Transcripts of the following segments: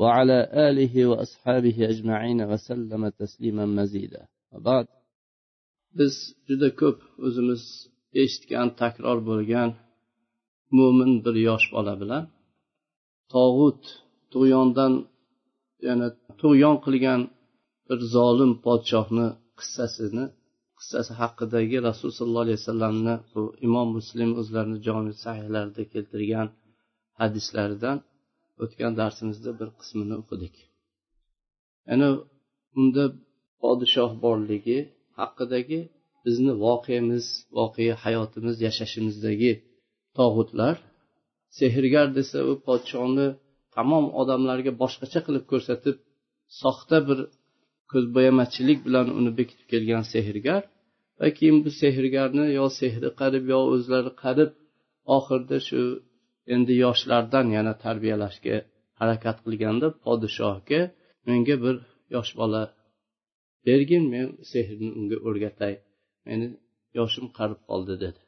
وعلى آله وأصحابه أجمعين وسلم تسليما مزيدا وبعد biz juda ko'p o'zimiz eshitgan takror bo'lgan mo'min bir yosh bola bilan tog'ut tug'yondan yana tug'yon qilgan bir zolim podshohni qissasini qissasi haqidagi rasululloh sollallohu alayhi vasallamni bu imom muslim o'zlarini jomi sahihlarida keltirgan hadislaridan o'tgan darsimizda bir qismini o'qidik. Ya'ni unda podshoh borligi haqidagi bizni voqeamiz voqea hayotimiz yashashimizdagi tog'utlar sehrgar desa u podshohni tamom odamlarga boshqacha qilib ko'rsatib soxta bir ko'zbo'yamachilik bilan uni bekitib kelgan sehrgar va keyin bu sehrgarni yo sehri qarib yo o'zlari qarib oxirida shu endi yoshlardan yana tarbiyalashga harakat qilganda podshohga menga bir yosh bola bergin men sehrni unga o'rgatay. Meni yoshim qarib qoldi dedi.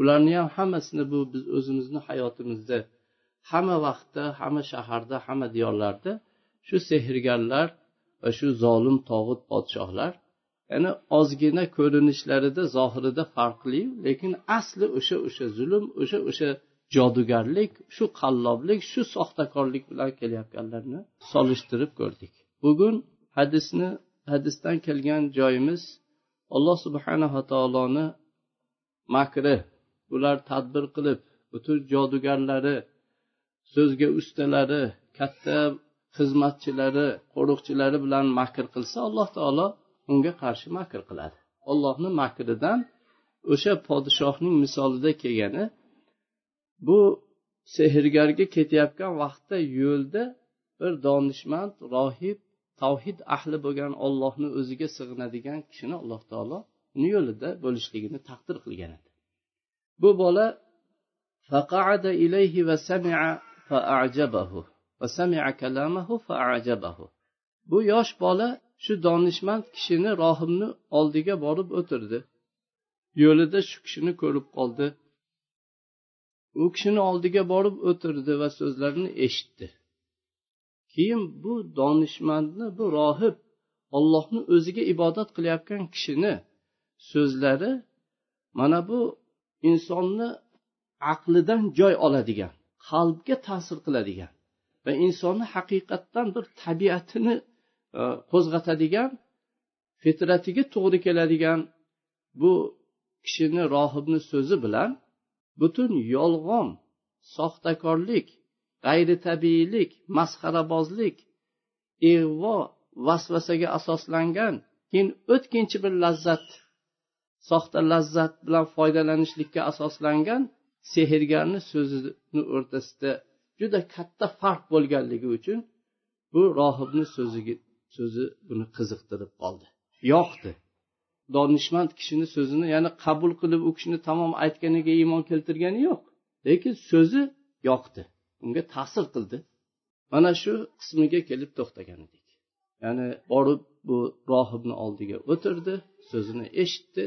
Ularni ham hammasini bu biz o'zimizni hayotimizda hamma vaqtda hamma shaharda hamma diyorlarda shu sehrgarlar va shu zolim tog'ut podshohlar ya'ni ozgina ko'rinishlarida zohirida farqli lekin asli o'sha o'sha zulm o'sha o'sha jodugarlik shu qalloblik shu soxtakorlik bilan kelayotganlarni solishtirib ko'rdik. Bugun hadisni hadisdan kelgan joyimiz alloh subhanava taoloni makri ular tadbir qilib butun jodugarlari so'zga ustalari katta xizmatchilari qo'riqchilari bilan makr qilsa alloh taolo unga qarshi makr qiladi. Allohni makridan o'sha podshohning misolida kelgani bu sehrgarga ketayotgan vaqtda yo'lda bir donishmand rohib tavhid ahli bo'lgan ollohni o'ziga sig'inadigan kishini alloh taolo uni yo'lida bo'lishligini taqdir qilgan edi bu bola فقعد إليه وسمع فأعجبه وسمع كلامه فأعجبه bu yosh bola shu donishmand kishini rohibni oldiga borib o'tirdi yo'lida shu kishini ko'rib qoldi U kishini oldiga borib o'tirdi va so'zlarini eshitdi. Keyin bu donishmandni bu rohib ollohni o'ziga ibodat qilayotgan kishini so'zlari mana bu insonni aqlidan joy oladigan qalbga ta'sir qiladigan va insonni haqiqatdan bir tabiatini e, qo'zg'atadigan fitratiga to'g'ri keladigan bu kishini rohibni so'zi bilan butun yolg'on soxtakorlik g'ayritabiiylik masxarabozlik ig'vo vasvasaga asoslangan keyin o'tkinchi bir lazzat soxta lazzat bilan foydalanishlikka asoslangan sehrgarni so'zini o'rtasida juda katta farq bo'lganligi uchun bu rohibni so'ziga so'zi buni qiziqtirib qoldi. Yoqdi. Donishmand kishini so'zini ya'ni qabul qilib u kishini tamom aytganiga iymon keltirgani yo'q. Lekin so'zi yoqdi. Unga ta'sir qildi. Mana shu qismiga kelib to'xtagan edik. Ya'ni borib bu rohibni oldiga o'tirdi so'zini eshitdi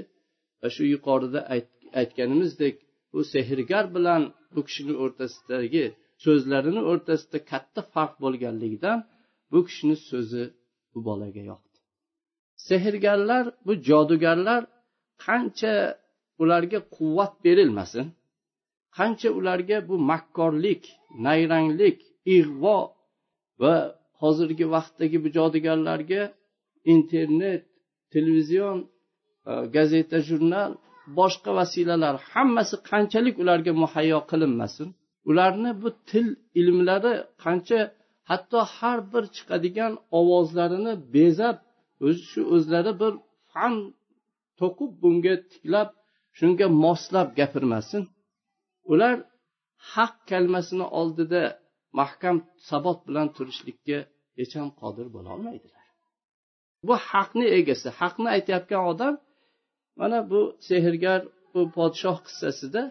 va shu yuqorida aytganimizdek bu sehrgar bilan bu kishini o'rtasidagi so'zlarini o'rtasida katta farq bo'lganligidan bu kishini so'zi bu bolaga yoqdi. Sehrgarlar bu jodugarlar qancha ularga quvvat berilmasin qancha ularga bu makkorlik nayranglik ig'vo va hozirgi vaqtdagi bu jodugarlarga internet televizion e, gazeta jurnal boshqa vasilalar hammasi qanchalik ularga muhayyo qilinmasin ularni bu til ilmlari qancha hatto har bir chiqadigan ovozlarini bezab o'zi shu o'zlari bir fan to'qib bunga tiklab shunga moslab gapirmasin. Ular haq kalmasini oldida mahkam sabot bilan turishlikka hech ham qodir bo'lolmaydilar bu haqni egasi haqni aytayotgan odam mana bu sehrgar bu podshoh qissasida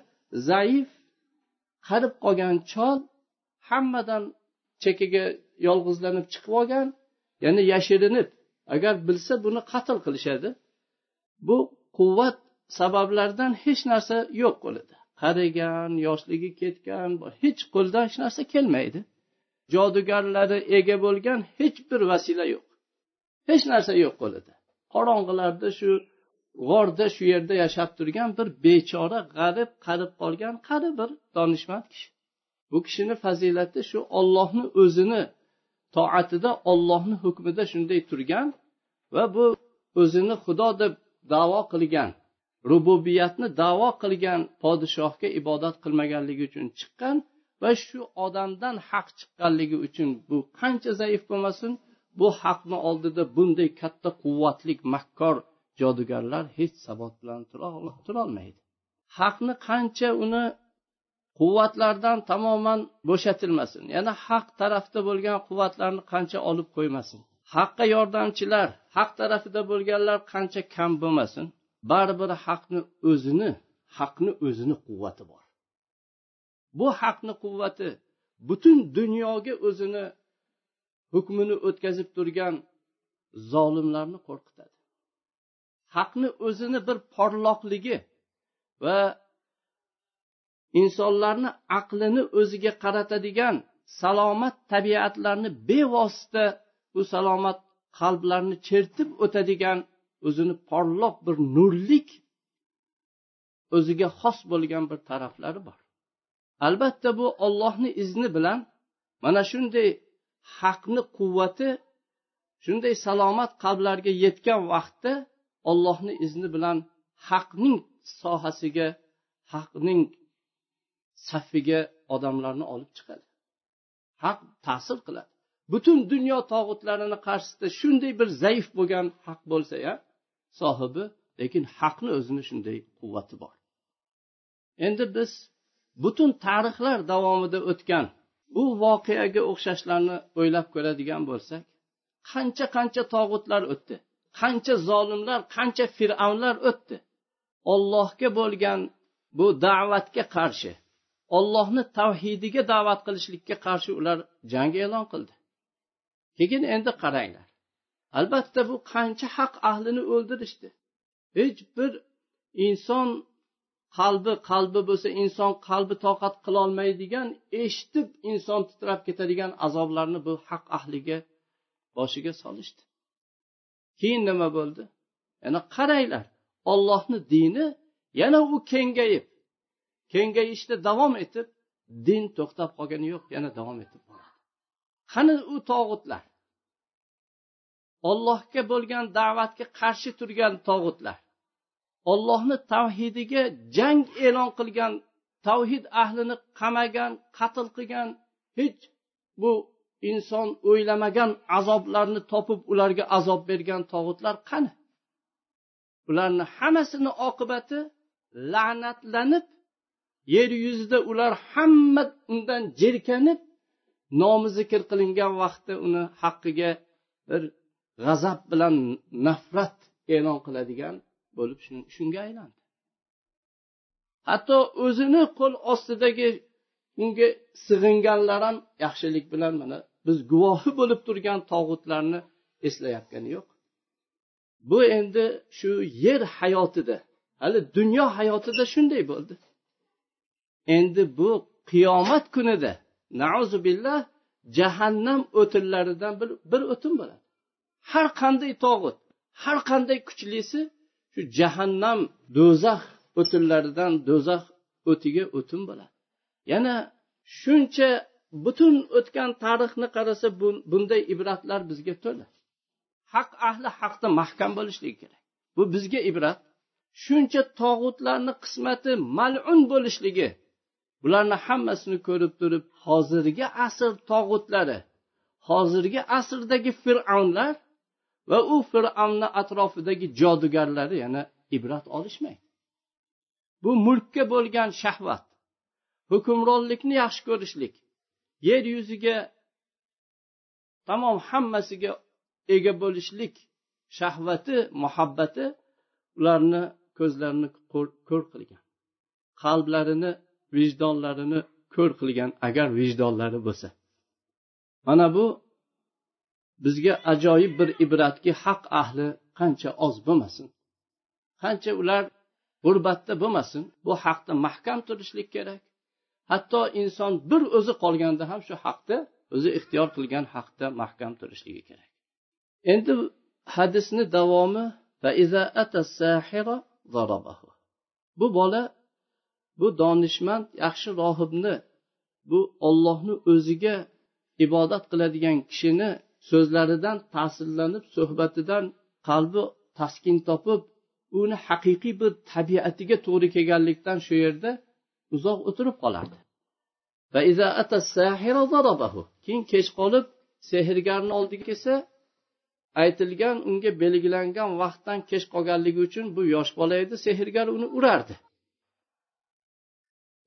zaif qarib qolgan chol hammadan chekkaga yolg'izlanib chiqib olgan ya'ni yashirinib agar bilsa buni qatl qilishadi. Bu quvvat sabablardan hech narsa yo'q qo'lida qarigan yoshligi ketgan hech qo'ldan hech narsa kelmaydi. Jodugarlari ega bo'lgan hech bir vasila yo'q. Hech narsa yo'q qo'lida qorong'ilarda shu g'orda shu yerda yashab turgan bir bechora g'arib qarib qolgan qari bir donishmand kishi. Bu kishini fazilati shu ollohni o'zini toatida ollohni hukmida shunday turgan va bu o'zini xudo deb davo qilgan rububiyatni davo qilgan podshohga ibodat qilmaganligi uchun chiqqan va shu odamdan haq chiqqanligi uchun bu qancha zaif bo'lmasin bu haqni oldida bunday katta quvvatli makkor jodugarlar hech sabot bilan turolmaydi. Haqni qancha uni quvvatlardan tamoman bo'shatilmasin. Yana haq tarafda bo'lgan quvvatlarni qancha olib qo'ymasin. Haqqa yordamchilar haq tarafida bo'lganlar qancha kam bo'lmasin. Baribir haqni o'zini haqni o'zini quvvati bor. Bu haqni quvvati butun dunyoga o'zini hukmini o'tkazib turgan zolimlarni qo'rqitadi. Haqni o'zini bir porloqligi va insonlarni aqlini o'ziga qaratadigan salomat tabiatlarni bevosita bu salomat qalblarni chertib o'tadigan o'zini porloq bir nurlik o'ziga xos bo'lgan bir taraflari bor. Albatta bu ollohni izni bilan mana shunday haqni quvvati shunday salomat qalblarga yetgan vaqtda ollohni izni bilan haqning sohasiga haqning safiga odamlarni olib chiqadi. Haq ta'sir qiladi. Butun dunyo tog'utlarini qarshisida shunday bir zaif bo'lgan haq bo'lsa ya sohibi lekin haqni o'zini shunday quvvati bor. Endi biz butun tarixlar davomida o'tgan bu voqeaga o'xshashlarni o'ylab ko'radigan bo'lsak qancha qancha tog'utlar o'tdi qancha zolimlar qancha fir'avnlar o'tdi. Ollohga bo'lgan bu da'vatga qarshi ollohni tavhidiga da'vat qilishlikka qarshi ular jang e'lon qildi. Keyin endi qaranglar. Albatta bu qancha haq ahlini o'ldirishdi. Hech bir inson qalbi qalbi bo'lsa inson qalbi toqat qilolmaydigan eshitib inson titrab ketadigan azoblarni bu haq ahliga boshiga solishdi. Keyin nima bo'ldi? Yana qaranglar ollohni dini yana u kengayib kengayishda davom etib din to'xtab qolgani yo'q yana davom etib boradi. Qani u tog'utlar? Ollohga bo'lgan da'vatga qarshi turgan tog'utlar. Ollohni tavhidiga jang e'lon qilgan tavhid ahlini qamagan qatl qilgan hech bu inson o'ylamagan azoblarni topib ularga azob bergan tog'utlar qani? Ularni hammasini oqibati la'natlanib yer yuzida ular hamma undan jirkanib nomi zikr qilingan vaqtda uni haqqiga bir g'azab bilan nafrat e'lon qiladigan bo'lib shunga aylandi. Hatto o'zini qo'l ostidagi unga sig'inganlar ham yaxshilik bilan mana biz guvohi bo'lib turgan tog'utlarni eslayotgani yo'q. Bu endi shu yer hayotida hali dunyo hayotida shunday bo'ldi. Endi bu qiyomat kunida billah jahannam o'tinlaridan bir, bir o'tin bo'ladi. Har qanday tog'ut har qanday kuchlisi shu jahannam do'zax o'tinlaridan do'zax o'tiga o'tin bo'ladi. Yana shuncha butun o'tgan tarixni qarasa bunday ibratlar bizga to'la. Haq ahli haqda mahkam bo'lishligi kerak. Bu bizga ibrat. Shuncha tog'utlarni qismati mal'un bo'lishligi bularni hammasini ko'rib turib hozirgi asr tog'utlari hozirgi asrdagi fir'avnlar va u fir'avnni atrofidagi jodugarlari yana ibrat olishmaydi. Bu mulkka bo'lgan shahvat hukmronlikni yaxshi ko'rishlik yer yuziga tamom hammasiga ega bo'lishlik shahvati muhabbati ularni ko'zlarini ko'r qilgan qalblarini vijdonlarini ko'r qilgan agar vijdonlari bo'lsa. Mana bu bizga ajoyib bir ibratki haq ahli qancha oz bo'lmasin. Qancha ular g'urbatda bo'lmasin bu haqda mahkam turishlik kerak. Hatto inson bir o'zi qolganda ham shu haqda o'zi ixtiyor qilgan haqda mahkam turishligi kerak. Endi hadisni davomi bu bola bu donishmand yaxshi rohibni bu ollohni o'ziga ibodat qiladigan kishini so'zlaridan ta'sirlanib suhbatidan qalbi taskin topib uni haqiqiy bir tabiatiga to'g'ri kelganlikdan shu yerda uzoq o'tirib qolardi. Keyin kech qolib sehrgarni oldiga kelsa aytilgan unga belgilangan vaqtdan kech qolganligi uchun bu yosh bola edi sehrgar uni urardi.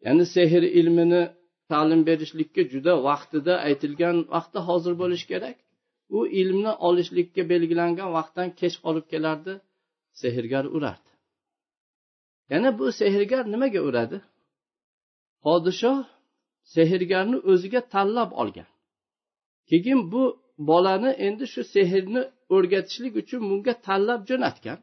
Ya'ni sehr ilmini ta'lim berishlikka juda vaqtida aytilgan vaqtda hozir bo'lishi kerak. U ilmni olishlikka belgilangan vaqtdan kech qolib kelardi sehrgar urardi. Yana bu sehrgar nimaga uradi? Podshoh sehrgarni o'ziga tanlab olgan. Keyin bu bolani endi shu sehrni o'rgatishlik uchun bunga tanlab jo'natgan.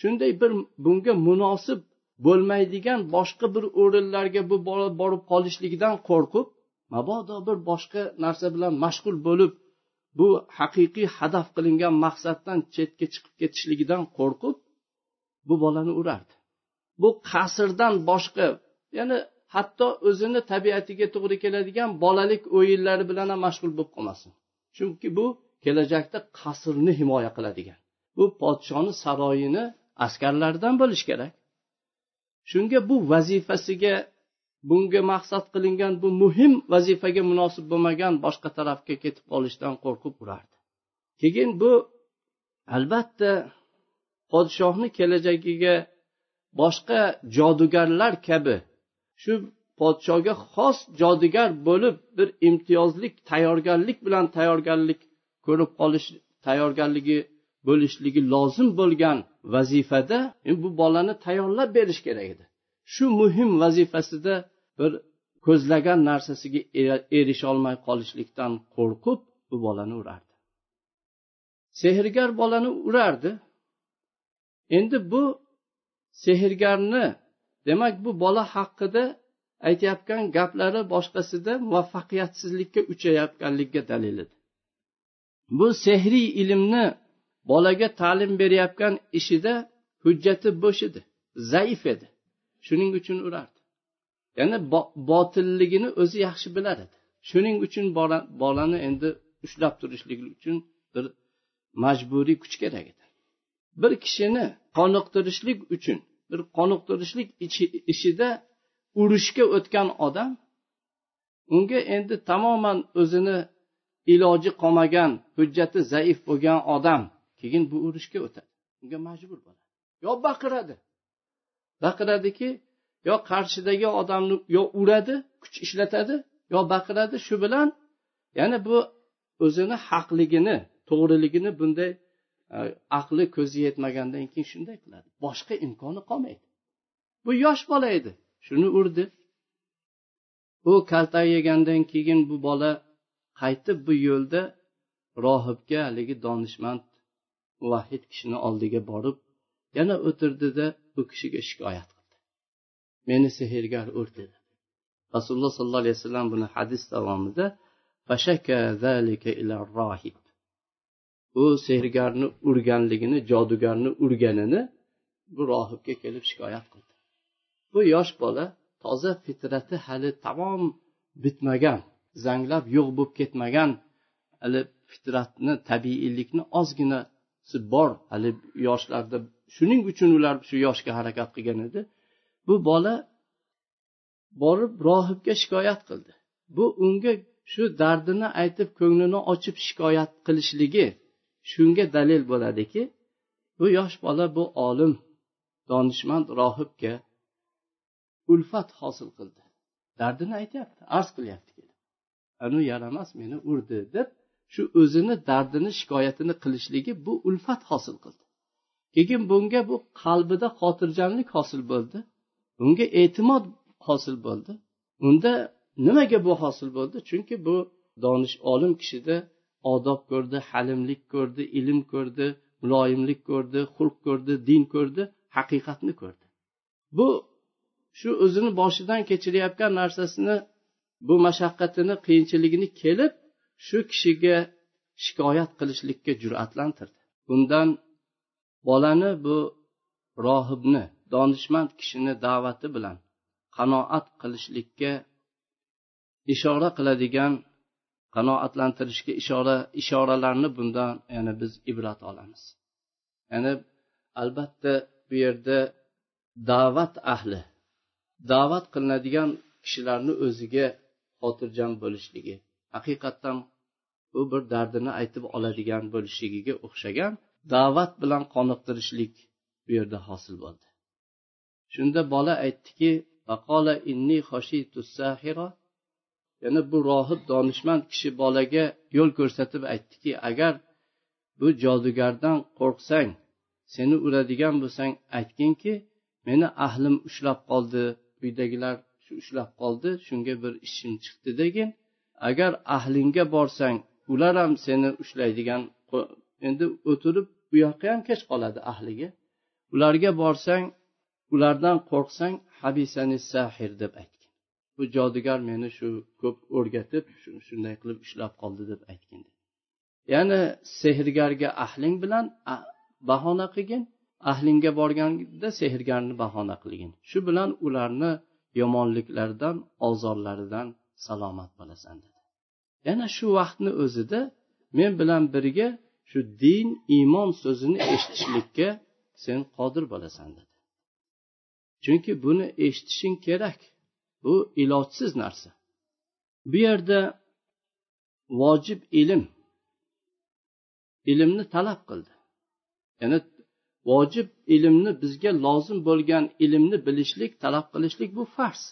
Shunday bir bunga munosib bo'lmaydigan boshqa bir o'rinlarga bu bola borib qolishligidan qo'rqib mabodo bir boshqa narsa bilan mashg'ul bo'lib bu haqiqiy hadaf qilingan maqsaddan chetga chiqib ketishligidan qo'rqib bu bolani urardi. Bu qasrdan boshqa ya'ni hatto o'zini tabiatiga to'g'ri keladigan bolalik o'yinlari bilan ham mashg'ul bo'lib qolmasin. Chunki bu kelajakda qasrni himoya qiladigan. Bu podshoni saroyini askarlaridan bo'lishi kerak. Shunga bu vazifasiga bunga maqsad qilingan bu muhim vazifaga munosib bo'lmagan boshqa tarafga ketib qolishdan qo'rqib urardi. Keyin bu albatta podshohni kelajagiga boshqa jodugarlar kabi shu podshoga xos jodugar bo'lib bir imtiyozlik tayyorgarlik bilan tayyorgarlik ko'rib qolish tayyorgarligi bo'lishligi lozim bo'lgan vazifada e, bu bolani tayyorlab berish kerak edi. Shu muhim vazifasida bir ko'zlagan narsasiga er-, erisholmay qolishlikdan qo'rqib bu bolani urardi. Sehrgar bolani urardi. Endi bu sehrgarni demak bu bola haqida aytayotgan gaplari boshqasida muvaffaqiyatsizlikka uchayotganligiga dalil edi. Bu sehriy ilmni bolaga ta'lim berayotgan ishida hujjati bo'sh edi zaif edi. Shuning uchun urardi. Ya'ni botilligini o'zi yaxshi bilar edi. Shuning uchun bolani endi ushlab turishlik uchun bir majburiy kuch kerak edi. Bir kishini qoniqtirishlik uchun bir qoniqtirishlik ishida urushga o'tgan odam unga endi tamoman o'zini iloji qolmagan hujjati zaif bo'lgan odam keyin bu urushga o'tadi. Unga majbur bo'ladi. Yo baqiradi. Baqiradiki yo qarshidagi odamni yo uradi kuch ishlatadi yo baqiradi shu bilan. Ya'ni bu o'zini haqligini to'g'riligini bunday e, aqli ko'zi yetmagandan keyin shunday qiladi. Boshqa imkoni qolmaydi. Bu yosh bola edi. Shuni urdi. U kaltak yegandan keyin bu bola qaytib bu yo'lda rohibga haligi donishmand muvahhid kishini oldiga borib yana o'tirdida u kishiga shikoyat qildi. Meni sehrgar urdi rasululloh sollallohu alayhi vasallam buni hadis davomida u sehrgarni urganligini jodugarni urganini bu rohibga kelib shikoyat qildi. Bu yosh bola toza fitrati hali tamom bitmagan zanglab yo'q bo'lib ketmagan hali fitratni tabiiylikni ozgina bor. Hali yoshlarda shuning uchun ular shu yoshga harakat qilgan edi. Bu bola borib rohibga shikoyat qildi. Bu unga shu dardini aytib ko'nglini ochib shikoyat qilishligi shunga dalil bo'ladiki bu yosh bola bu olim donishmand rohibga ulfat hosil qildi. Dardini aytyapti arz qilyapti anu yaramas meni urdi deb shu o'zini dardini shikoyatini qilishligi bu ulfat hosil qildi. Keyin bunga bu qalbida xotirjamlik hosil bo'ldi. Bunga e'timod hosil bo'ldi. Unda nimaga bu hosil bo'ldi? Chunki bu donish olim kishida odob ko'rdi halimlik ko'rdi ilm ko'rdi muloyimlik ko'rdi xulq ko'rdi din ko'rdi haqiqatni ko'rdi. Bu shu o'zini boshidan kechirayotgan narsasini bu mashaqqatini qiyinchiligini kelib shu kishiga shikoyat qilishlikka jur'atlantirdi. Bundan bolani bu rohibni donishmand kishini da'vati bilan qanoat qilishlikka ishora qiladigan qanoatlantirishga ishora ishoralarni bundan ya'ni biz ibrat olamiz. Ya'ni albatta bu yerda da'vat ahli da'vat qilinadigan kishilarni o'ziga xotirjam bo'lishligi haqiqatdan u bir dardini aytib oladigan bo'lishligiga o'xshagan da'vat bilan qoniqtirishlik bu yerda hosil bo'ldi. Shunda bola aytdiki inni yana bu rohib donishmand kishi bolaga yo'l ko'rsatib aytdiki agar bu jodugardan qo'rqsang seni uradigan bo'lsang aytginki meni ahlim ushlab qoldi uydagilar ushlab qoldi shunga bir ishim chiqdi degin agar ahlingga borsang ular ham seni ushlaydigan endi o'tirib u yoqqa ham kech qoladi ahliga. Ularga borsang ulardan qo'rqsang habisani sahir deb aytgin. Bu jodugar meni shu ko'p o'rgatib shunday qilib ishlab qoldi deb aytgin. Ya'ni sehrgarga ahling bilan bahona qilgin. Ahlingga borganda sehrgarni bahona qilgin. Shu bilan ularni yomonliklardan ozorlaridan salomat bo'lasan dedi. Yana shu vaqtni o'zida men bilan birga shu din iymon so'zini eshitishlikka sen qodir bo'lasan dedi. Chunki buni eshitishing kerak. Bu ilojsiz narsa. Bu yerda vojib ilm ilmni talab qildi. Ya'ni vojib ilmni bizga lozim bo'lgan ilmni bilishlik talab qilishlik bu farz.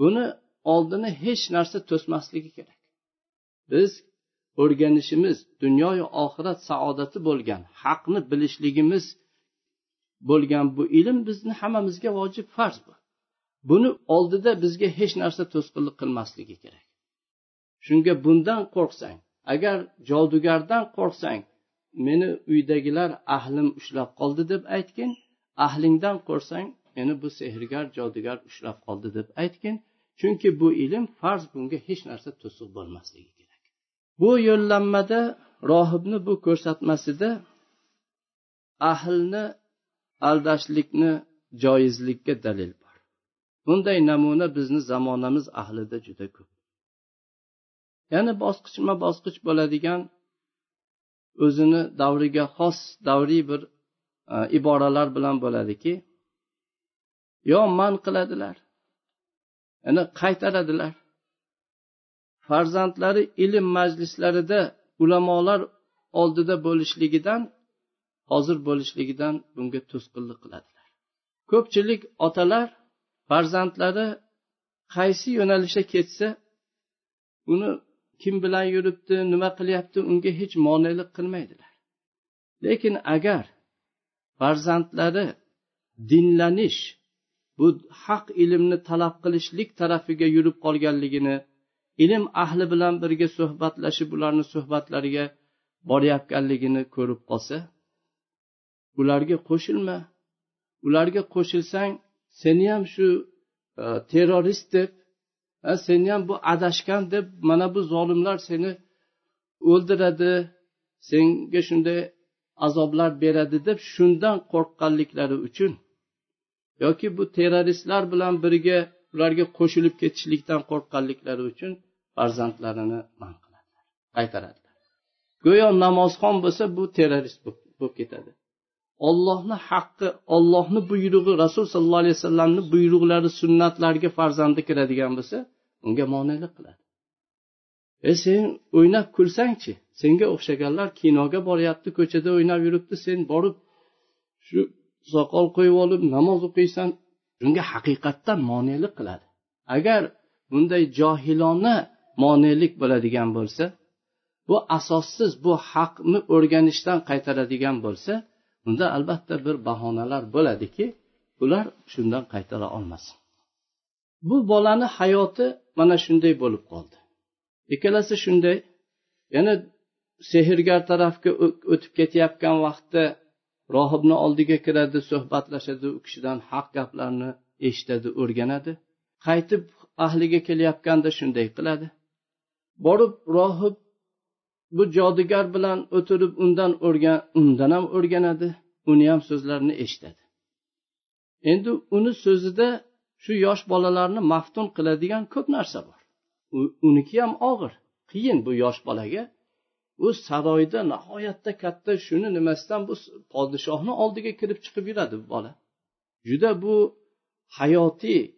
Buni oldini hech narsa to'smasligi kerak. Biz o'rganishimiz dunyoyu oxirat saodati bo'lgan haqni bilishligimiz bo'lgan bu ilm bizni hammamizga vojib farz bu. Buni oldida bizga hech narsa to'sqinlik qilmasligi kerak. Shunga bundan qo'rqsang agar jodugardan qo'rqsang meni uydagilar ahlim ushlab qoldi deb aytgin ahlingdan qo'rsang meni bu sehrgar jodugar ushlab qoldi deb aytgin chunki bu ilm farz bunga hech narsa to'siq bo'lmasligi kerak. Bu yo'llanmada rohibni bu ko'rsatmasida ahlni aldashlikni joizlikka dalil bor. Bunday namuna bizni zamonamiz ahlida juda ko'p. Ya'ni bosqichma bosqich bo'ladigan o'zini davriga xos davriy bir e, iboralar bilan bo'ladiki yo man qiladilar yana qaytaradilar. Farzandlari ilm majlislarida ulamolar oldida bo'lishligidan hozir bo'lishligidan bunga to'sqinlik qiladilar. Ko'pchilik otalar farzandlari qaysi yo'nalishda ketsa uni kim bilan yuribdi nima qilyapti unga hech monelik qilmaydilar. Lekin agar farzandlari dinlanish bu haq ilmni talab qilishlik tarafiga yurib qolganligini ilm ahli bilan birga suhbatlashib ularni suhbatlariga borayotganligini ko'rib qolsa ularga qo'shilma. Ularga qo'shilsang seni ham shu e, terrorist deb e, seni ham bu adashgan deb mana bu zolimlar seni o'ldiradi senga shunday azoblar beradi deb shundan qo'rqqanliklari uchun yoki bu terroristlar bilan birga ularga qo'shilib ketishlikdan qo'rqqanliklari uchun farzandlarini man qiladilar qaytaradilar. Go'yo namozxon bo'lsa bu terrorist bo'lib ketadi. Ollohni haqqi ollohni buyrug'i rasul sollallohu alayhi vasallamni buyruqlari sunnatlariga farzandi kiradigan bo'lsa unga monelik qiladi. E sen o'ynab kulsangchi? Senga o'xshaganlar kinoga boryapti ko'chada o'ynab yuribdi sen borib shu soqol qo'yib olib namoz o'qiysan bunga haqiqatdan monelik qiladi. Agar bunday johilona monelik bo'ladigan bo'lsa bu asossiz bu haqni o'rganishdan qaytaradigan bo'lsa unda albatta bir bahonalar bo'ladiki ular shundan qaytara olmasin. Bu bolani hayoti mana shunday bo'lib qoldi. Ikkalasi shunday yana sehrgar tarafga o'tib ketayotgan vaqtda rohibni oldiga kiradi suhbatlashadi u kishidan haq gaplarni eshitadi o'rganadi. Qaytib ahliga kelayotganda shunday qiladi. Borib rohib bu jodugar bilan o'tirib undan o'rgan undan ham o'rganadi uni ham so'zlarini eshitadi. Endi uni so'zida shu yosh bolalarni maftun qiladigan ko'p narsa bor. Uniki ham og'ir qiyin bu yosh bolaga u saroyda nihoyatda katta shuni nimasidan bu podshohni oldiga kirib chiqib yuradi bu bola. Juda bu hayotiy e,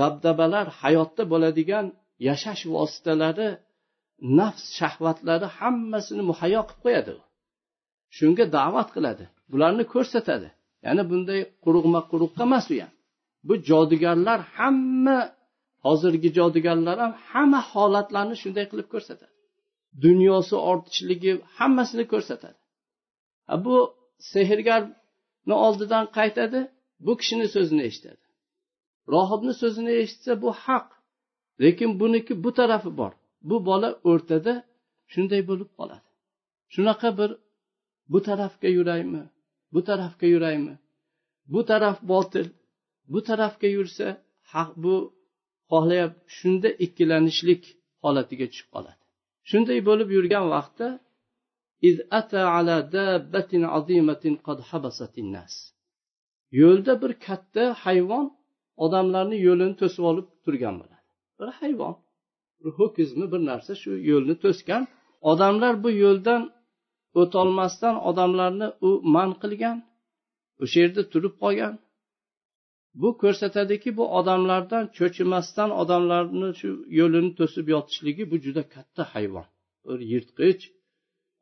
dabdabalar hayotda bo'ladigan yashash vositalari nafs shahvatlari hammasini muhayyo qilib qo'yadi shunga da'vat qiladi bularni ko'rsatadi. Ya'ni bunday quruqma quruqqa emas u ham. Bu jodugarlar hamma hozirgi jodugarlar ham hamma holatlarni shunday qilib ko'rsatadi. Dunyosi ortishligi hammasini ko'rsatadi. Bu sehrgarni oldidan qaytadi bu kishini so'zini eshitadi. Rohibni so'zini eshitsa bu haq lekin buniki bu tarafi bor. Bu bola o'rtada shunday bo'lib qoladi. Shunaqa bir bu tarafga yuraymi bu tarafga yuraymi? Bu taraf botil bu tarafga yursa haq bu xohlayap shunda ikkilanishlik holatiga tushib qoladi. Shunday bo'lib yurgan vaqtda yo'lda bir katta hayvon odamlarni yo'lini to'sib olib turgan bo'ladi. Bir hayvon bir ho'kizmi bir narsa shu yo'lni to'sgan. Odamlar bu yo'ldan o'tolmasdan odamlarni u man qilgan o'sha yerda turib qolgan. Bu ko'rsatadiki bu odamlardan cho'chimasdan odamlarni shu yo'lini to'sib yotishligi bu juda katta hayvon. Bir yirtqich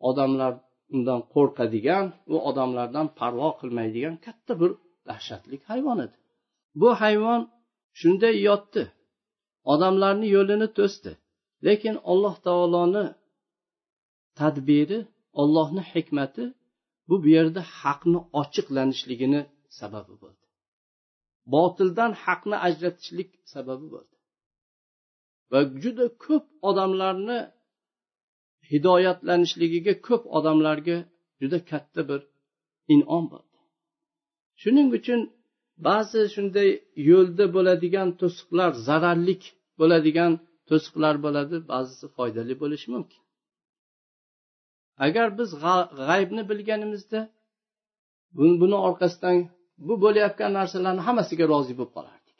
odamlar undan qo'rqadigan u odamlardan parvo qilmaydigan katta bir dahshatli hayvon edi. Bu hayvon shunday yotdi. Odamlarni yo'lini to'sdi. Lekin alloh taoloni tadbiri ollohni hikmati bu bu yerda haqni ochiqlanishligini sababi bo'ldi. Botildan haqni ajratishlik sababi bo'ldi. Va juda ko'p odamlarni hidoyatlanishligiga ko'p odamlarga juda katta bir inom bo'ldi. Shuning uchun ba'zi shunday yo'lda bo'ladigan to'siqlar zararlik bo'ladigan to'siqlar bo'ladi ba'zisi foydali bo'lishi mumkin. Agar biz g'aybni bilganimizda buni orqasidan bu bo'layotgan narsalarni hammasiga rozi bo'lib qolardik.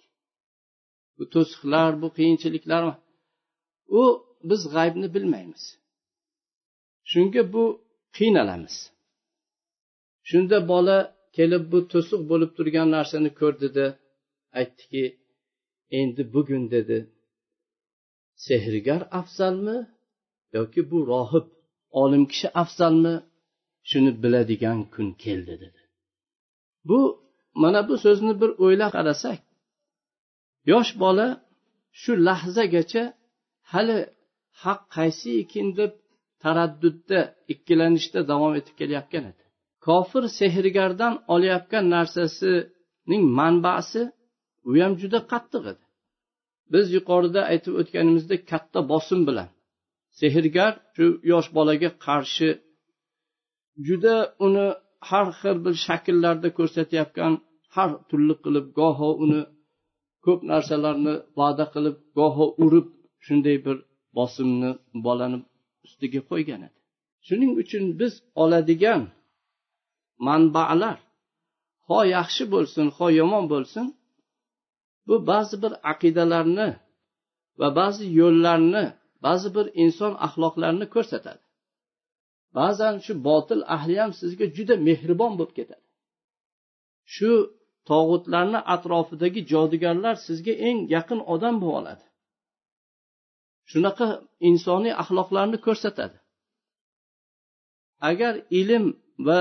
Bu to'siqlar bu qiyinchiliklar u biz g'aybni bilmaymiz. Shunga bu qiynalamiz. Shunda bola kelib bu to'siq bo'lib turgan narsani ko'rdida aytdiki endi bugun dedi. Sehrgar afzalmi yoki bu rohib olim kishi afzalmi? Shuni biladigan kun keldi dedi. Bu mana bu so'zni bir o'ylab qarasak yosh bola shu lahzagacha hali haq qaysi ekan deb taraddudda ikkilanishda davom etib kelayotgan edi. Kofir sehrgardan olayotgan narsasining manbasi u ham juda qattiq edi. Biz yuqorida aytib o'tganimizdek katta bosim bilan. Sehrgar shu yosh bolaga qarshi juda uni har xil bir shakllarda ko'rsatayotgan har turli qilib goho uni ko'p narsalarni va'da qilib goho urib shunday bir bosimni bolani ustiga qo'ygan edi. Shuning uchun biz oladigan manbalar ho yaxshi bo'lsin ho yomon bo'lsin bu ba'zi bir aqidalarni va ba'zi yo'llarni ba'zi bir inson axloqlarini ko'rsatadi. Ba'zan shu botil ahli ham sizga juda mehribon bo'lib ketadi. Shu tog'utlarni atrofidagi jodugarlar sizga eng yaqin odam bo'lib oladi. Shunaqa insoniy axloqlarni ko'rsatadi. Agar ilm va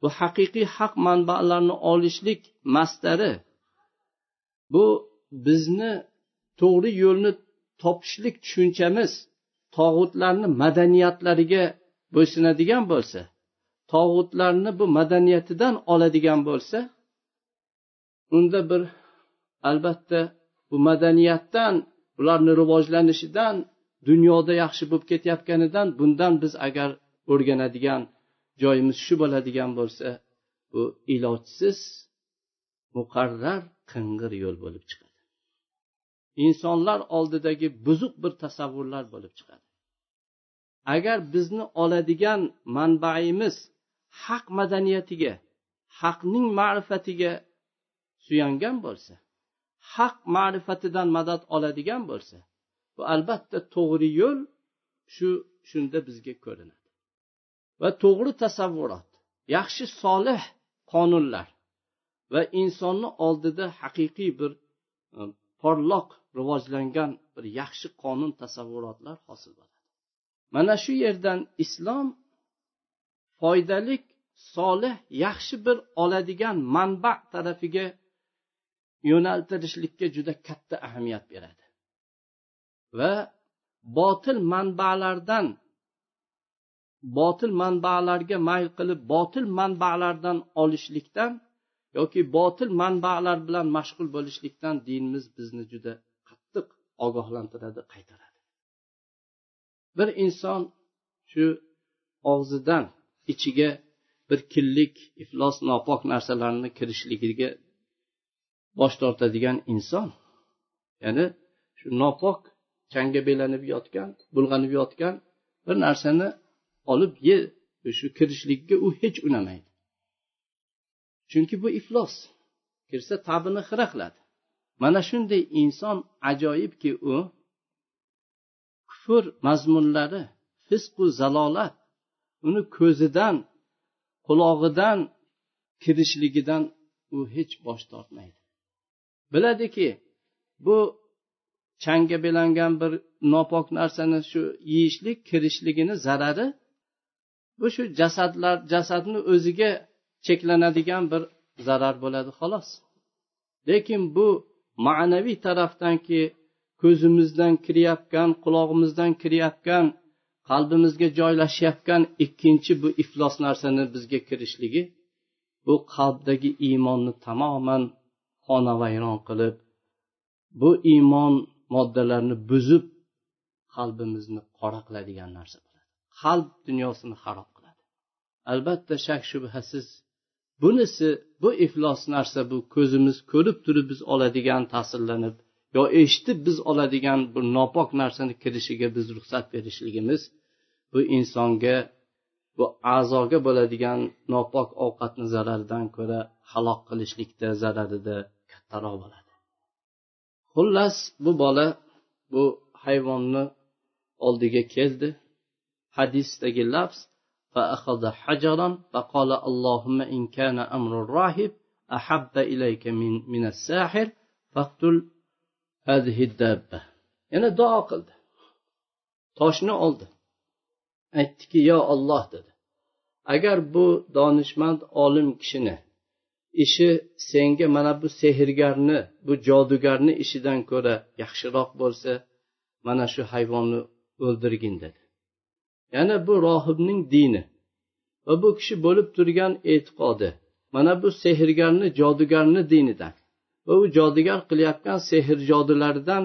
bu haqiqiy haq manbalarni olishlik mastari bu bizni to'g'ri yo'lni topishlik tushunchamiz tog'utlarni madaniyatlariga bo'ysunadigan bo'lsa tog'utlarni bu madaniyatidan oladigan bo'lsa unda bir albatta bu madaniyatdan ularni rivojlanishidan dunyoda yaxshi bo'lib ketayotganidan bundan biz agar o'rganadigan joyimiz shu bo'ladigan bo'lsa bu ilojsiz muqarrar qing'ir yo'l bo'lib chiqadi. Insonlar oldidagi buzuq bir tasavvurlar bo'lib chiqadi. Agar bizni oladigan manbaimiz haq madaniyatiga haqning ma'rifatiga suyangan bo'lsa haq ma'rifatidan madad oladigan bo'lsa bu albatta to'g'ri yo'l shu shunda bizga ko'rinadi. Va to'g'ri tasavvurot yaxshi solih qonunlar va insonni oldida haqiqiy bir e, porloq rivojlangan bir yaxshi qonun tasavvurotlar hosil bo'ladi. Mana shu yerdan islom foydali solih yaxshi bir oladigan manba tarafiga yo'naltirishlikka juda katta ahamiyat beradi. Va botil manbalardan botil manbalarga mayl qilib botil manbalardan olishlikdan yoki botil manbalar bilan mashg'ul bo'lishlikdan dinimiz bizni juda qattiq ogohlantiradi qaytaradi. Bir inson shu og'zidan ichiga bir kinlik iflos nopok narsalarni kirishligiga bosh tortadigan inson ya'ni shu nopok changga belanib yotgan bulg'anib yotgan bir narsani olib ye shu kirishlikka u hech unamaydi. Chunki bu iflos kirsa tabini xira qiladi. Mana shunday inson ajoyibki u kufr mazmunlari fisqu zalolat uni ko'zidan qulog'idan kirishligidan u hech bosh tortmaydi. Biladiki bu changga belangan bir nopok narsani shu yeyishlik kirishligini zarari bu shu jasadlar jasadni o'ziga cheklanadigan bir zarar bo'ladi xolos. Lekin bu ma'naviy tarafdanki ko'zimizdan kirayotgan qulog'imizdan kirayotgan qalbimizga joylashayotgan ikkinchi bu iflos narsani bizga kirishligi bu qalbdagi iymonni tamoman xonavayron qilib bu iymon moddalarini buzib qalbimizni qora qiladigan narsa bo'ladi. Qalb dunyosini harob qiladi. Albatta shak shubhasiz bunisi bu iflos narsa bu ko'zimiz ko'rib turib biz oladigan ta'sirlanib yo eshitib biz oladigan bir nopok narsani kirishiga biz ruxsat berishligimiz bu insonga bu a'zoga bo'ladigan nopok ovqatni zararidan ko'ra halok qilishlikda zararida kattaroq bo'ladi xullas bu bola bu hayvonni oldiga keldi hadisdagi lafz فأخذ حجرا فقال اللهم إن كان أمر الراهب أحب إليك من, من الساحر فاقتل هذه الدابة yana duo qildi toshni oldi aytdiki yo olloh dedi agar bu donishmand olim kishini ishi senga mana bu sehrgarni bu jodugarni ishidan ko'ra yaxshiroq bo'lsa mana shu hayvonni o'ldirgin dedi yana bu rohibning dini va bu kishi bo'lib turgan e'tiqodi mana bu sehrgarni jodugarni dinidan va u jodugar qilayotgan sehrjodilaridan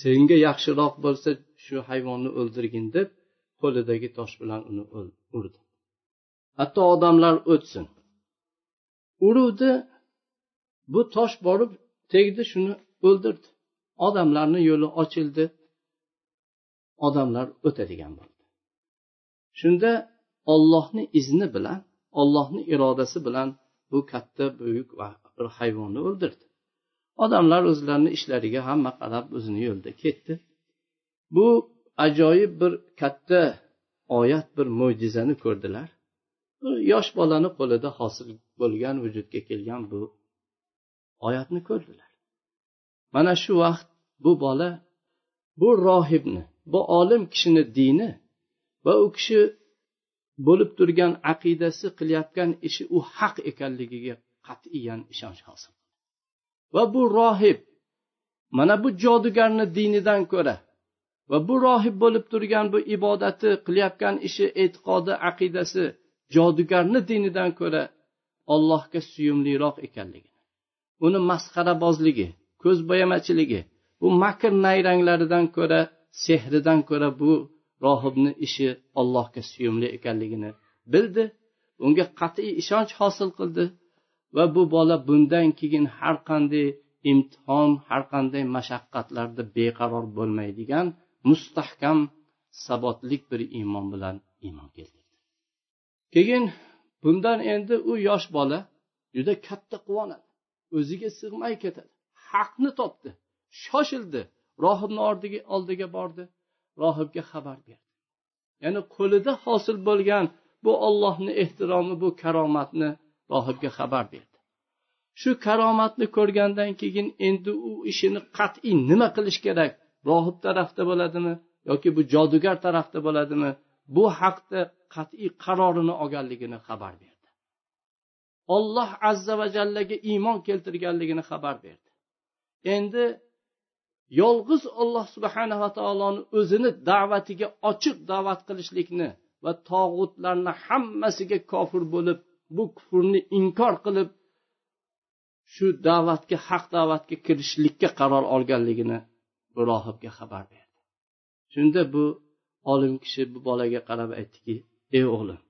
senga yaxshiroq bo'lsa shu hayvonni o'ldirgin deb qo'lidagi tosh bilan uni urdi. Hatto odamlar o'tsin. Uruvdi bu tosh borib tegdi shuni o'ldirdi. Odamlarni yo'li ochildi. Odamlar o'tadigan bo'ldi. Shunda ollohni izni bilan ollohni irodasi bilan bu katta buyuk bir hayvonni o'ldirdi. Odamlar o'zlarini ishlariga hamma qarab o'zini yo'lida ketdi. Bu ajoyib bir katta oyat bir mo'jizani ko'rdilar. Yosh bolani qo'lida hosil bo'lgan vujudga kelgan bu oyatni ko'rdilar. Mana shu vaqt bu bola bu rohibni bu olim kishini dini va u kishi bo'lib turgan aqidasi qilayotgan ishi u haq ekanligiga qat'iyan ishonch hosil va bu rohib mana bu jodugarni dinidan ko'ra va bu rohib bo'lib turgan bu ibodati qilayotgan ishi e'tiqodi aqidasi jodugarni dinidan ko'ra allohga suyumliroq ekanligini uni masxarabozligi ko'zbo'yamachiligi bu makr nayranglaridan ko'ra sehridan ko'ra bu rohibni ishi allohga suyumli ekanligini bildi unga qat'iy ishonch hosil qildi va bu bola bundan keyin har qanday imtihon har qanday mashaqqatlarda beqaror bo'lmaydigan mustahkam sabotlik bir iymon bilan iymon keltirdi. Keyin bundan endi u yosh bola juda katta quvonadi. O'ziga sig'may ketadi. Haqni topdi. Shoshildi. Rohibni oldiga bordi. Rohibga xabar berdi. Ya'ni qo'lida hosil bo'lgan bu ollohni ehtiromi bu karomatni rohibga xabar berdi. Shu karomatni ko'rgandan keyin endi u ishini qat'iy nima qilish kerak? Rohib tarafda bo'ladimi yoki bu jodugar tarafda bo'ladimi? Bu haqda qat'iy qarorini olganligini xabar berdi. Olloh azza va jallaga iymon keltirganligini xabar berdi. Endi yolg'iz olloh subhanava taoloni o'zini da'vatiga ochiq da'vat qilishlikni va tog'utlarni hammasiga kofir bo'lib bu kufrni inkor qilib shu da'vatga haq da'vatga kirishlikka qaror olganligini bu rohibga xabar berdi. Shunda bu olim kishi bu bolaga qarab aytdiki ey o'g'lim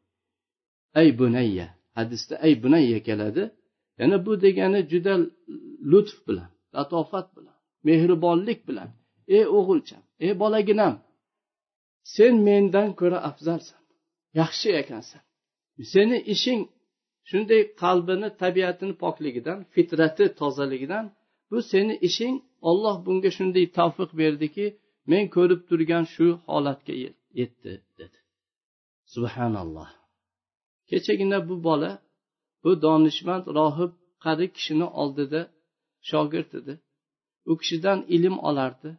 ey bunayya hadisda ey bunayya keladi yana bu degani juda lutf bilan latofat bilan mehribonlik bilan. Ey o'g'ilcham ey bolaginam sen mendan ko'ra afzalsan yaxshi ekansan. Seni ishing shunday qalbini tabiatini pokligidan fitrati tozaligidan bu seni ishing olloh bunga shunday tavfiq berdiki men ko'rib turgan shu holatga yetdi dedi. Subhanalloh. Kechagina bu bola bu donishmand rohib qari kishini oldida shogird edi. U kishidan ilm olardi.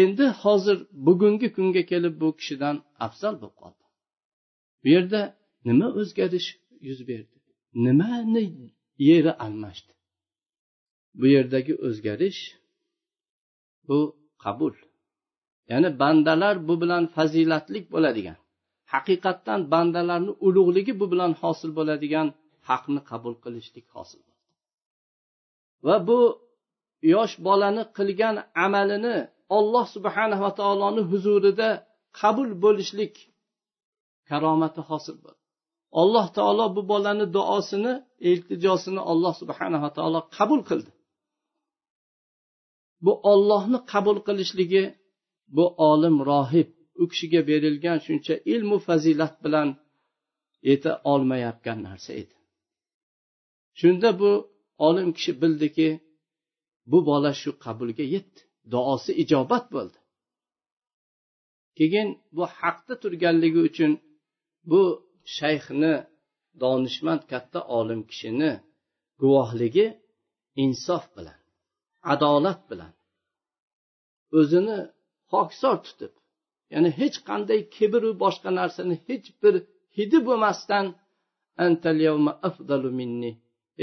Endi hozir bugungi kunga kelib bu kishidan afzal bo'lib qoldi. Bu yerda nima o'zgarish yuz berdi. Nimani yeri almashdi? Bu yerdagi o'zgarish bu qabul. Ya'ni bandalar bu bilan fazilatlik bo'ladigan haqiqatdan bandalarni ulug'ligi bu bilan hosil bo'ladigan haqni qabul qilishlik hosil bo'ldi. Va bu yosh bolani qilgan amalini olloh subhanava taoloni huzurida qabul bo'lishlik karomati hosil bo'ldi. Alloh taolo bu bolani duosini iltijosini alloh subhanava taolo qabul qildi. Bu ollohni qabul qilishligi bu olim rohib u kishiga berilgan shuncha ilmu fazilat bilan yeta olmayotgan narsa edi. Shunda bu olim kishi bildiki bu bola shu qabulga yetdi duosi ijobat bo'ldi. Keyin bu haqda turganligi uchun bu shayxni donishmand katta olim kishini guvohligi insof bilan adolat bilan o'zini hokisor tutib ya'ni hech qanday kibru boshqa narsani hech bir hidi bo'lmasdan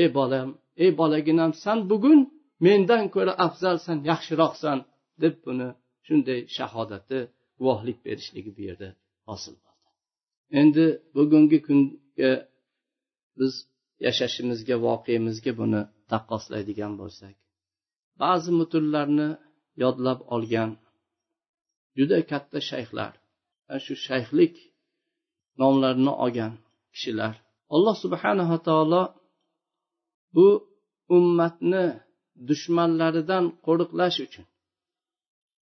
ey bolam ey bolaginam san bugun mendan ko'ra afzalsan yaxshiroqsan deb buni shunday shahodati guvohlik berishligi bu yerda hosil endi bugungi kunga biz yashashimizga voqeamizga buni taqqoslaydigan bo'lsak ba'zi mutunlarni yodlab olgan juda katta shayxlar shu shayxlik nomlarini olgan kishilar. Alloh subhanava taolo bu ummatni dushmanlaridan qo'riqlash uchun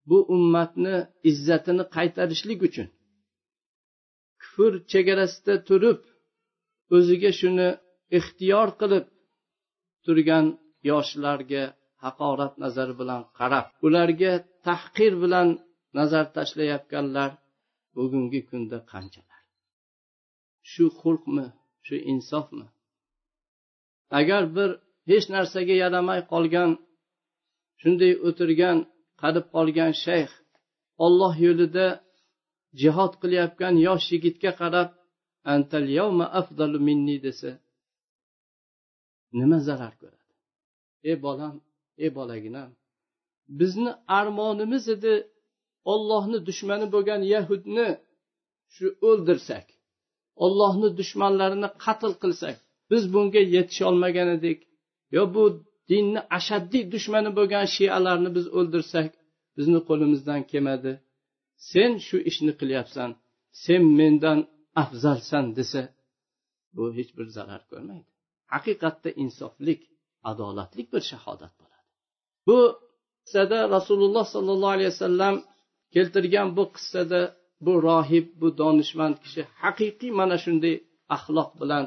bu ummatni izzatini qaytarishlik uchun kufr chegarasida turib o'ziga shuni ixtiyor qilib turgan yoshlarga haqorat nazari bilan qarab ularga tahqir bilan nazar tashlayotganlar bugungi kunda qanchalar? Shu xulqmi shu insofmi? Agar bir hech narsaga yaramay qolgan shunday o'tirgan qadib qolgan shayx olloh yo'lida jihod qilayotgan yosh yigitga qarab antal yawma afdalu minni desa nima zarar ko'radi? Ey bolam ey bolaginam bizni armonimiz edi ollohni dushmani bo'lgan yahudni shu o'ldirsak ollohni dushmanlarini qatl qilsak biz bunga yetisholmagan edik yo bu dinni ashaddiy dushmani bo'lgan shialarni biz o'ldirsak bizni qo'limizdan kelmadi. Sen shu ishni qilyapsan sen mendan afzalsan desa bu hech bir zarar ko'rmaydi. Haqiqatda insoflik adolatlik bir shahodat bo'ladi. Bu qissada rasululloh sollallohu alayhi vasallam keltirgan bu qissada bu rohib bu donishmand kishi haqiqiy mana shunday axloq bilan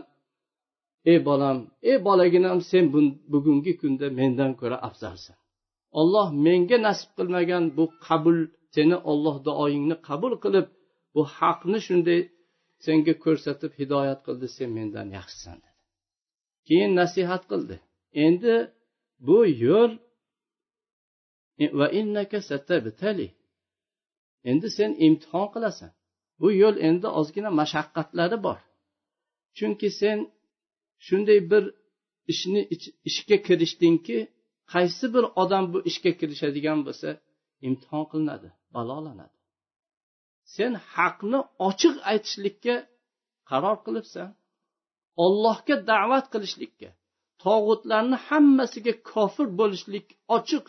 ey bolam ey bolaginam sen bugungi kunda mendan ko'ra afzalsan. Olloh menga nasib qilmagan bu qabul seni olloh duoyingni qabul qilib bu haqni shunday senga ko'rsatib hidoyat qildi sen mendan yaxshisan dedi. Keyin nasihat qildi. Endi bu yo'l endi sen imtihon qilasan. Bu yo'l endi ozgina mashaqqatlari bor. Chunki sen shunday bir ishni ishga kirishdingki qaysi bir odam bu ishga kirishadigan bo'lsa imtihon qilinadi balolanadi. Sen haqni ochiq aytishlikka qaror qilibsan ollohga da'vat qilishlikka tog'utlarni hammasiga kofir bo'lishlik ochiq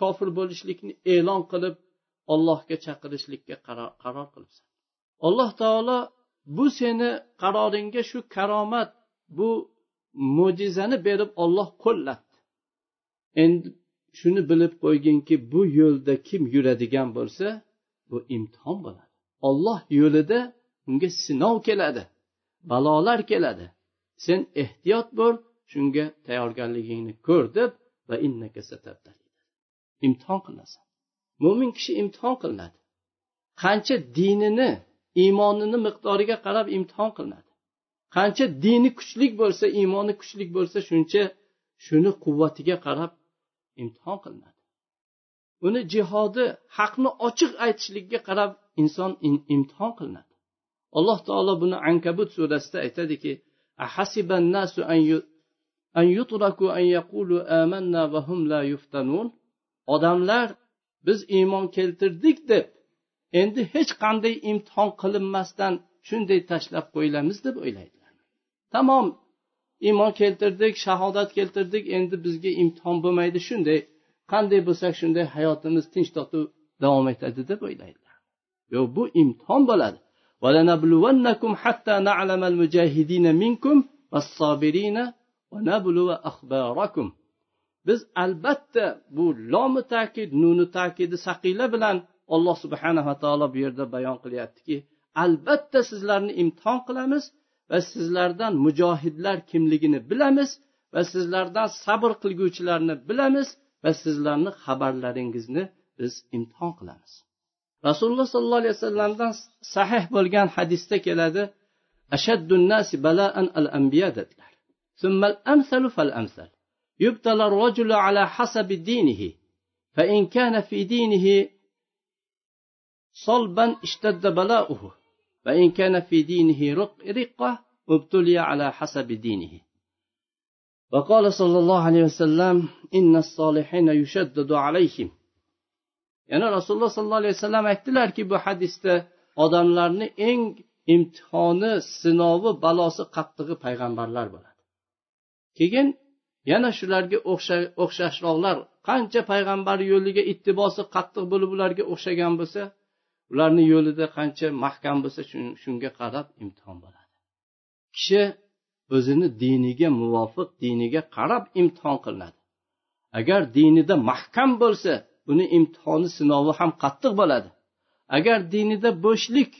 kofir bo'lishlikni e'lon qilib ollohga chaqirishlikka qaror qilibsan. Alloh taolo bu seni qaroringga shu karomat bu mo'jizani berib olloh qo'llatdi endi shuni bilib qo'yginki bu yo'lda kim yuradigan bo'lsa bu imtihon bo'ladi. Olloh yo'lida unga sinov keladi balolar keladi. Sen ehtiyot bo'l shunga tayyorgarligingni ko'r deb va imtihon qilasan. Mo'min kishi imtihon qilinadi. Qancha dinini iymonini miqdoriga qarab imtihon qilinadi. Qancha dini kuchlik bo'lsa iymoni kuchlik bo'lsa shuncha shuni quvvatiga qarab imtihon qilinadi. Uni jihodi haqni ochiq aytishlikka qarab inson imtihon qilinadi. Alloh taolo buni ankabut surasida aytadiki odamlar biz iymon keltirdik deb endi hech qanday imtihon qilinmasdan shunday tashlab qo'yilamiz deb o'ylaydilar. Tamom iymon keltirdik shahodat keltirdik. Endi bizga imtihon bo'lmaydi. Shunday qanday bo'lsak shunday hayotimiz tinch totuv davom etadi deb o'ylaydilar yo'q bu imtihon bo'ladi. Biz albatta bu lomi takid nuni takidi saqila bilan alloh subhanava taolo bu yerda bayon qilyaptiki albatta sizlarni imtihon qilamiz. va sizlardan mujohidlar kimligini bilamiz va sizlardan sabr qilguvchilarni bilamiz va sizlarni xabarlaringizni biz imtihon qilamiz rasululloh sollallohu alayhi vasallamdan sahih bo'lgan hadisda keladi ashaddun nasi balaan al anbiya dedilar ثم الأمثل فالأمثل يبتلى الرجل على حسب دينه فإن كان في دينه صلبا اشتد بلاؤه وإن كان في دينه رقة ابتلي على حسب دينه وقال صلى الله عليه وسلم إن الصالحين يشدد عليهم ya'ni rasululloh sollallohu alayhi vasallam aytdilarki bu hadisda odamlarni eng imtihoni sinovi balosi qattig'i payg'ambarlar bo'ladi keyin yana shularga o'xshashroqlar qancha payg'ambar yo'liga ittibosi qattiq bo'lib ularga o'xshagan bo'lsa ularni yo'lida qancha mahkam bo'lsa shunga qarab imtihon bo'ladi. Kishi o'zini diniga muvofiq diniga qarab imtihon qilinadi. Agar dinida mahkam bo'lsa buni imtihoni sinovi ham qattiq bo'ladi. Agar dinida bo'shlik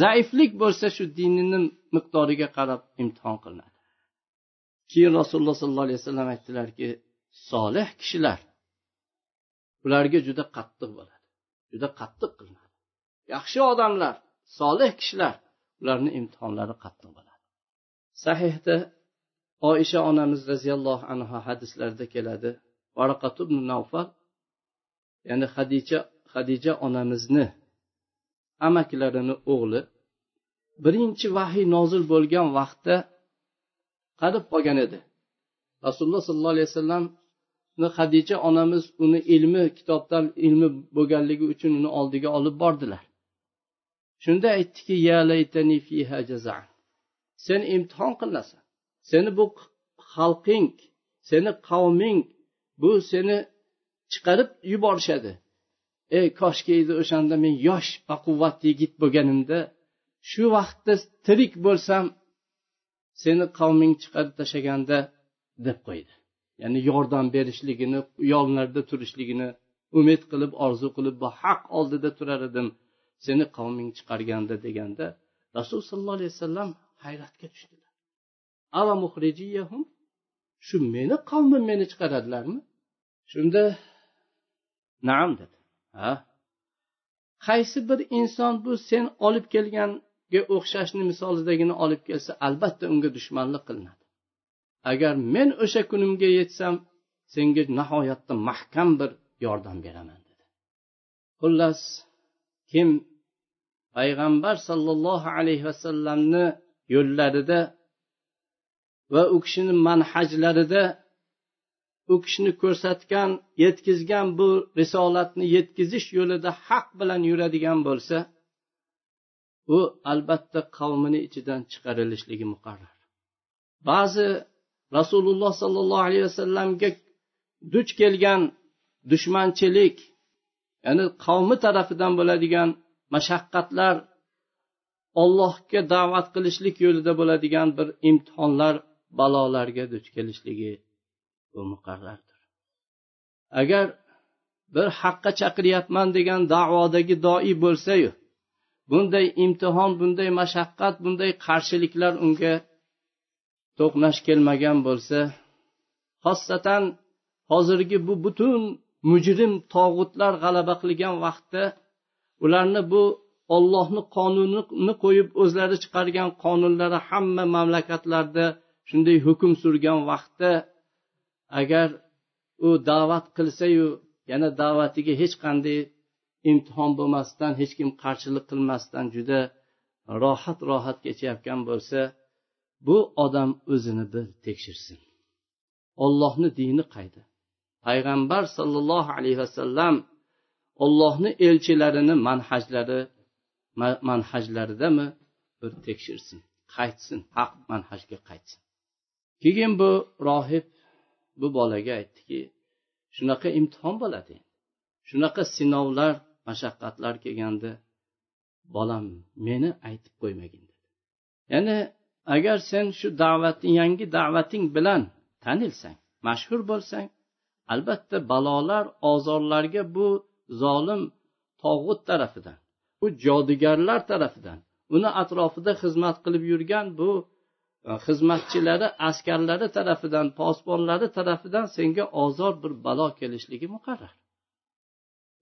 zaiflik bo'lsa shu dinini miqdoriga qarab imtihon qilinadi. Keyin rasululloh sollallohu alayhi vasallam aytdilarki solih kishilar ularga juda qattiq bo'ladi juda qattiq qilinadi. Yaxshi odamlar solih kishilar ularni imtihonlari qattiq bo'ladi. Sahihda oisha onamiz roziyallohu anhu hadislarida keladi. Ibn navfal ya'ni hadicha hadija onamizni amakilarini o'g'li birinchi vahiy nozil bo'lgan vaqtda qarib qolgan edi. Rasululloh sollallohu alayhi vasallamni hadicha onamiz uni ilmi kitobdan ilmi bo'lganligi uchun uni oldiga olib bordilar. Shunda aytdiki sen imtihon qilinasan seni bu xalqing seni qavming bu seni chiqarib yuborishadi. Ey koshki edi o'shanda men yosh baquvvat yigit bo'lganimda shu vaqtda tirik bo'lsam seni qavming chiqarib tashlaganda deb qo'ydi. Ya'ni yordam berishligini yonlarida turishligini umid qilib orzu qilib bu haq oldida turar edim. Seni qavming chiqarganda deganda rasul sollallohu alayhi vasallam hayratga tushdilar. Shu meni qavmim meni chiqaradilarmi? Shunda naam dedi. Ha qaysi bir inson bu sen olib kelganga o'xshashni misolidagini olib kelsa albatta unga dushmanlik qilinadi. Agar men o'sha kunimga yetsam senga nihoyatda mahkam bir yordam beraman dedi. Xullas kim payg'ambar sollallohu alayhi vasallamni yo'llarida va u kishini manhajlarida u kishini ko'rsatgan yetkazgan bu risolatni yetkazish yo'lida haq bilan yuradigan bo'lsa u albatta qavmini ichidan chiqarilishligi muqarrar. Ba'zi rasululloh sollallohu alayhi vasallamga duch kelgan dushmanchilik ya'ni qavmi tarafidan bo'ladigan mashaqqatlar ollohga da'vat qilishlik yo'lida bo'ladigan bir imtihonlar balolarga duch kelishligi bu muqarrardir agar bir haqqa chaqiryapman degan da'vodagi doi bo'lsayu bunday imtihon bunday mashaqqat bunday qarshiliklar unga to'qnash kelmagan bo'lsa xossatan hozirgi bu butun mujrim tog'utlar g'alaba qilgan vaqtda ularni bu ollohni qonunini qo'yib o'zlari chiqargan qonunlari hamma mamlakatlarda shunday hukm surgan vaqtda agar u da'vat qilsayu yana da'vatiga hech qanday imtihon bo'lmasdan hech kim qarshilik qilmasdan juda rohat rohat kechayotgan bo'lsa bu odam o'zini bir tekshirsin. Ollohni dini qayda? Payg'ambar sollallohu alayhi vasallam ollohni elchilarini manhajlari manhajlaridami? Bir tekshirsin qaytsin haq manhajga qaytsin. Keyin bu rohib bu bolaga aytdiki shunaqa imtihon bo'ladi. Shunaqa sinovlar mashaqqatlar kelganda bolam meni aytib qo'ymagin dedi. Ya'ni agar sen shu da'vating yangi da'vating bilan tanilsang mashhur bo'lsang albatta balolar ozorlarga bu zolim tog'ut tarafidan bu jodugarlar tarafidan uni atrofida xizmat qilib yurgan bu e, xizmatchilari askarlari tarafidan posbonlari tarafidan senga ozor bir balo kelishligi muqarrar.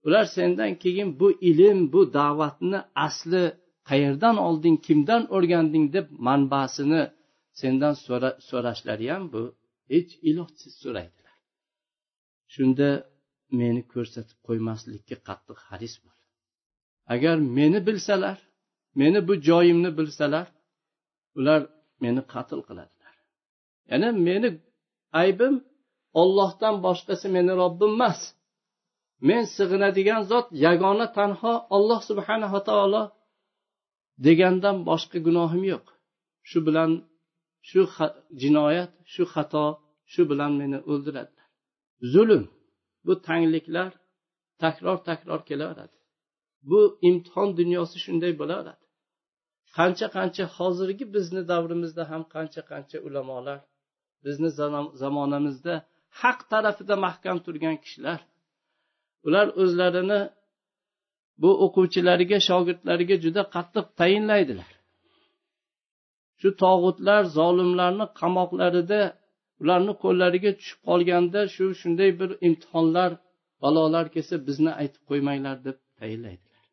Ular sendan keyin bu ilm bu da'vatni asli qayerdan olding kimdan o'rganding deb manbasini sendan so'rashlari ham bu hech ilojsiz so'raydi. Shunda meni ko'rsatib qo'ymaslikka qattiq haris bo'l agar meni bilsalar meni bu joyimni bilsalar ular meni qatl qiladilar. Ya'ni meni aybim ollohdan boshqasi meni robbim emas. Men sig'inadigan zot yagona tanho olloh subhanava taolo degandan boshqa gunohim yo'q. Shu bilan shu jinoyat shu xato shu bilan meni o'ldiradilar zulm. Bu tangliklar takror takror kelaveradi. Bu imtihon dunyosi shunday bo'laveradi. Qancha qancha hozirgi bizni davrimizda ham qancha qancha ulamolar bizni zamonamizda haq tarafida mahkam turgan kishilar ular o'zlarini bu o'quvchilariga shogirdlariga juda qattiq tayinlaydilar. Shu tog'utlar zolimlarni qamoqlarida ularni qo'llariga tushib qolganda shu shunday bir imtihonlar balolar kelsa bizni aytib qo'ymanglar deb tayinlaydilar.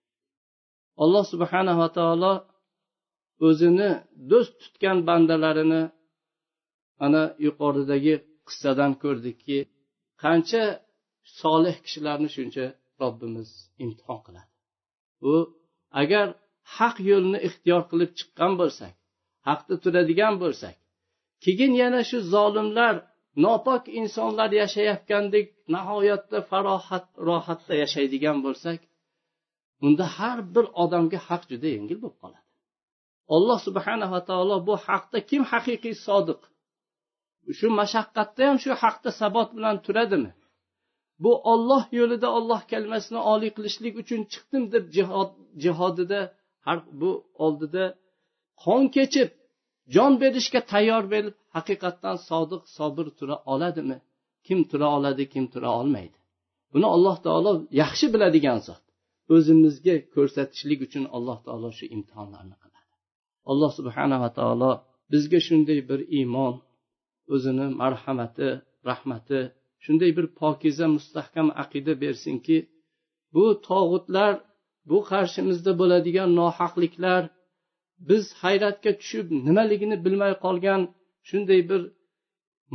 Alloh subhanava taolo o'zini do'st tutgan bandalarini ana yuqoridagi qissadan ko'rdikki qancha solih kishilarni shuncha robbimiz imtihon qiladi. U agar haq yo'lni ixtiyor qilib chiqqan bo'lsak haqda turadigan bo'lsak keyin yana shu zolimlar nopok insonlar yashayotgandek nihoyatda farohat rohatda yashaydigan bo'lsak unda har bir odamga haq juda yengil bo'lib qoladi. Alloh subhanava taolo bu haqda kim haqiqiy sodiq? Shu mashaqqatda ham shu haqda sabot bilan turadimi? Bu olloh yo'lida olloh kalimasini oliy qilishlik uchun chiqdim deb jihod jihodida har bu oldida qon kechib jon berishga tayyor bo'lib haqiqatdan sodiq sobir tura oladimi? Kim tura oladi kim tura olmaydi. Buni alloh taolo yaxshi biladigan zot. O'zimizga ko'rsatishlik uchun alloh taolo shu imtihonlarni qiladi. Alloh subhanava taolo bizga shunday bir iymon o'zini marhamati rahmati shunday bir pokiza mustahkam aqida bersinki bu tog'utlar bu qarshimizda bo'ladigan nohaqliklar biz hayratga tushib nimaligini bilmay qolgan shunday bir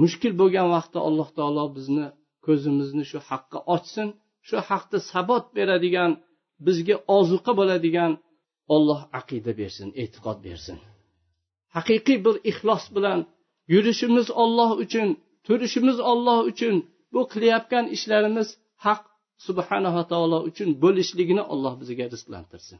mushkul bo'lgan vaqtda alloh taolo bizni ko'zimizni shu haqqa ochsin shu haqda sabot beradigan bizga ozuqa bo'ladigan olloh aqida bersin e'tiqod bersin. Haqiqiy bir ixlos bilan yurishimiz olloh uchun turishimiz olloh uchun bu qilayotgan ishlarimiz haq subhanava taolo uchun bo'lishligini alloh bizga rizqlantirsin.